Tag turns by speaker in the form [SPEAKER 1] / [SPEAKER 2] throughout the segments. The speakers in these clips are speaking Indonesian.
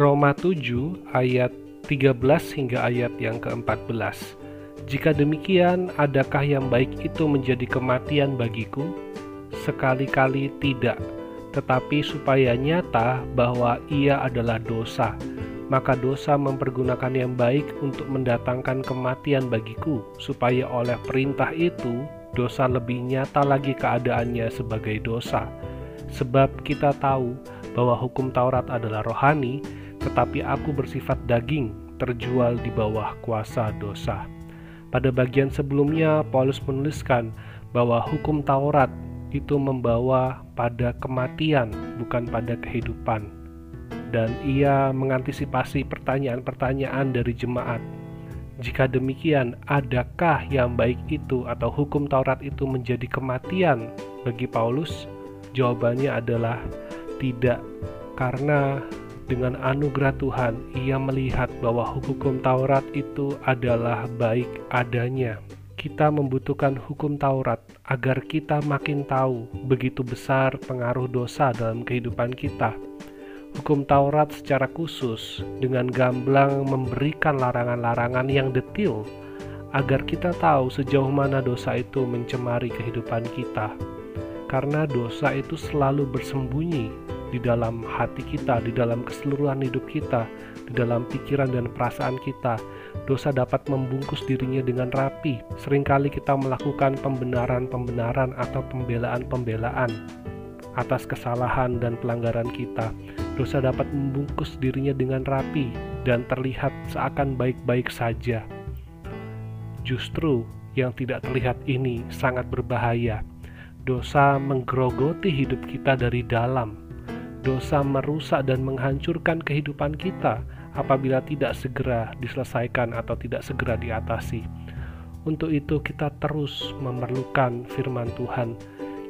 [SPEAKER 1] Roma 7 ayat 13 hingga ayat yang ke-14. Jika demikian, adakah yang baik itu menjadi kematian bagiku? Sekali-kali tidak, tetapi supaya nyata bahwa ia adalah dosa, maka dosa mempergunakan yang baik untuk mendatangkan kematian bagiku, supaya oleh perintah itu dosa lebih nyata lagi keadaannya sebagai dosa. Sebab kita tahu bahwa hukum Taurat adalah rohani, tetapi aku bersifat daging, terjual di bawah kuasa dosa. Pada bagian sebelumnya, Paulus menuliskan bahwa hukum Taurat itu membawa pada kematian, bukan pada kehidupan. Dan ia mengantisipasi pertanyaan-pertanyaan dari jemaat. Jika demikian, adakah yang baik itu atau hukum Taurat itu menjadi kematian bagi Paulus? Jawabannya adalah tidak, karena dengan anugerah Tuhan, ia melihat bahwa hukum Taurat itu adalah baik adanya. Kita membutuhkan hukum Taurat agar kita makin tahu begitu besar pengaruh dosa dalam kehidupan kita. Hukum Taurat secara khusus dengan gamblang memberikan larangan-larangan yang detil agar kita tahu sejauh mana dosa itu mencemari kehidupan kita. Karena dosa itu selalu bersembunyi di dalam hati kita, di dalam keseluruhan hidup kita, di dalam pikiran dan perasaan kita. Dosa dapat membungkus dirinya dengan rapi. Seringkali kita melakukan pembenaran-pembenaran atau pembelaan-pembelaan atas kesalahan dan pelanggaran kita. Dosa dapat membungkus dirinya dengan rapi dan terlihat seakan baik-baik saja. Justru yang tidak terlihat ini sangat berbahaya. Dosa menggerogoti hidup kita dari dalam, dosa merusak dan menghancurkan kehidupan kita apabila tidak segera diselesaikan atau tidak segera diatasi. Untuk itu, kita terus memerlukan firman Tuhan.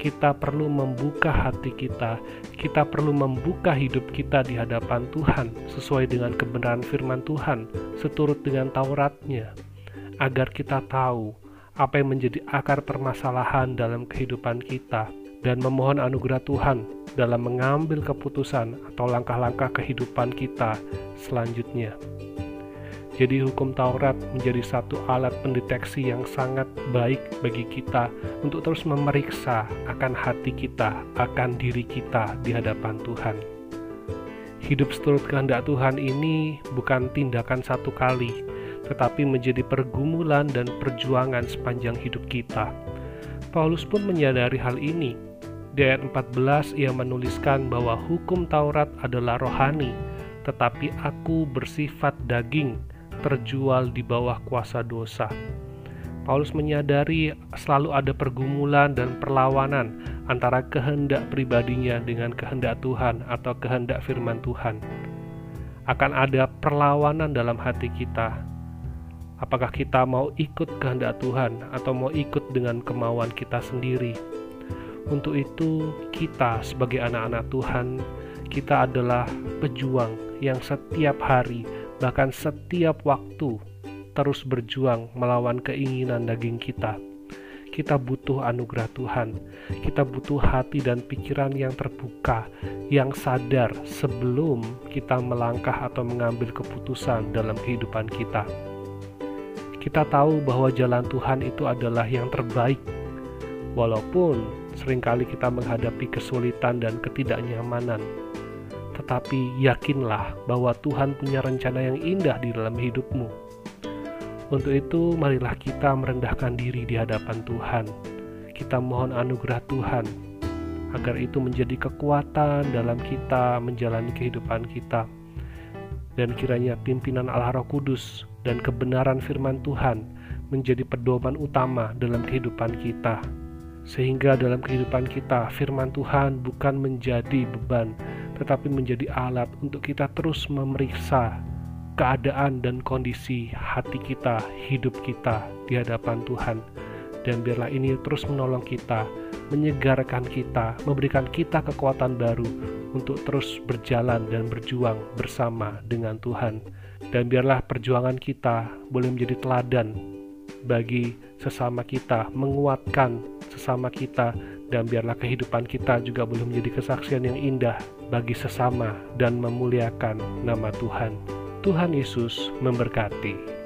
[SPEAKER 1] Kita perlu membuka hati kita, kita perlu membuka hidup kita di hadapan Tuhan sesuai dengan kebenaran firman Tuhan, seturut dengan Tauratnya, agar kita tahu apa yang menjadi akar permasalahan dalam kehidupan kita dan memohon anugerah Tuhan dalam mengambil keputusan atau langkah-langkah kehidupan kita selanjutnya. Jadi hukum Taurat menjadi satu alat pendeteksi yang sangat baik bagi kita untuk terus memeriksa akan hati kita, akan diri kita di hadapan Tuhan. Hidup seturut kehendak Tuhan ini bukan tindakan satu kali, tetapi menjadi pergumulan dan perjuangan sepanjang hidup kita. Paulus pun menyadari hal ini di ayat 14 ia menuliskan bahwa hukum Taurat adalah rohani, tetapi aku bersifat daging, terjual di bawah kuasa dosa. Paulus menyadari selalu ada pergumulan dan perlawanan antara kehendak pribadinya dengan kehendak Tuhan atau kehendak firman Tuhan. Akan ada perlawanan dalam hati kita. Apakah kita mau ikut kehendak Tuhan atau mau ikut dengan kemauan kita sendiri? Untuk itu, kita sebagai anak-anak Tuhan, kita adalah pejuang yang setiap hari, bahkan setiap waktu, terus berjuang melawan keinginan daging kita. Kita butuh anugerah Tuhan, kita butuh hati dan pikiran yang terbuka, yang sadar sebelum kita melangkah atau mengambil keputusan dalam kehidupan kita. Kita tahu bahwa jalan Tuhan itu adalah yang terbaik, walaupun Seringkali kita menghadapi kesulitan dan ketidaknyamanan. Tetapi yakinlah bahwa Tuhan punya rencana yang indah di dalam hidupmu. Untuk itu, marilah kita merendahkan diri di hadapan Tuhan. Kita mohon anugerah Tuhan agar itu menjadi kekuatan dalam kita menjalani kehidupan kita. Dan kiranya pimpinan Allah Roh Kudus dan kebenaran firman Tuhan menjadi pedoman utama dalam kehidupan kita sehingga dalam kehidupan kita firman Tuhan bukan menjadi beban tetapi menjadi alat untuk kita terus memeriksa keadaan dan kondisi hati kita, hidup kita di hadapan Tuhan. Dan biarlah ini terus menolong kita, menyegarkan kita, memberikan kita kekuatan baru untuk terus berjalan dan berjuang bersama dengan Tuhan. Dan biarlah perjuangan kita boleh menjadi teladan bagi sesama kita, menguatkan sesama kita dan biarlah kehidupan kita juga boleh menjadi kesaksian yang indah bagi sesama dan memuliakan nama Tuhan. Tuhan Yesus memberkati.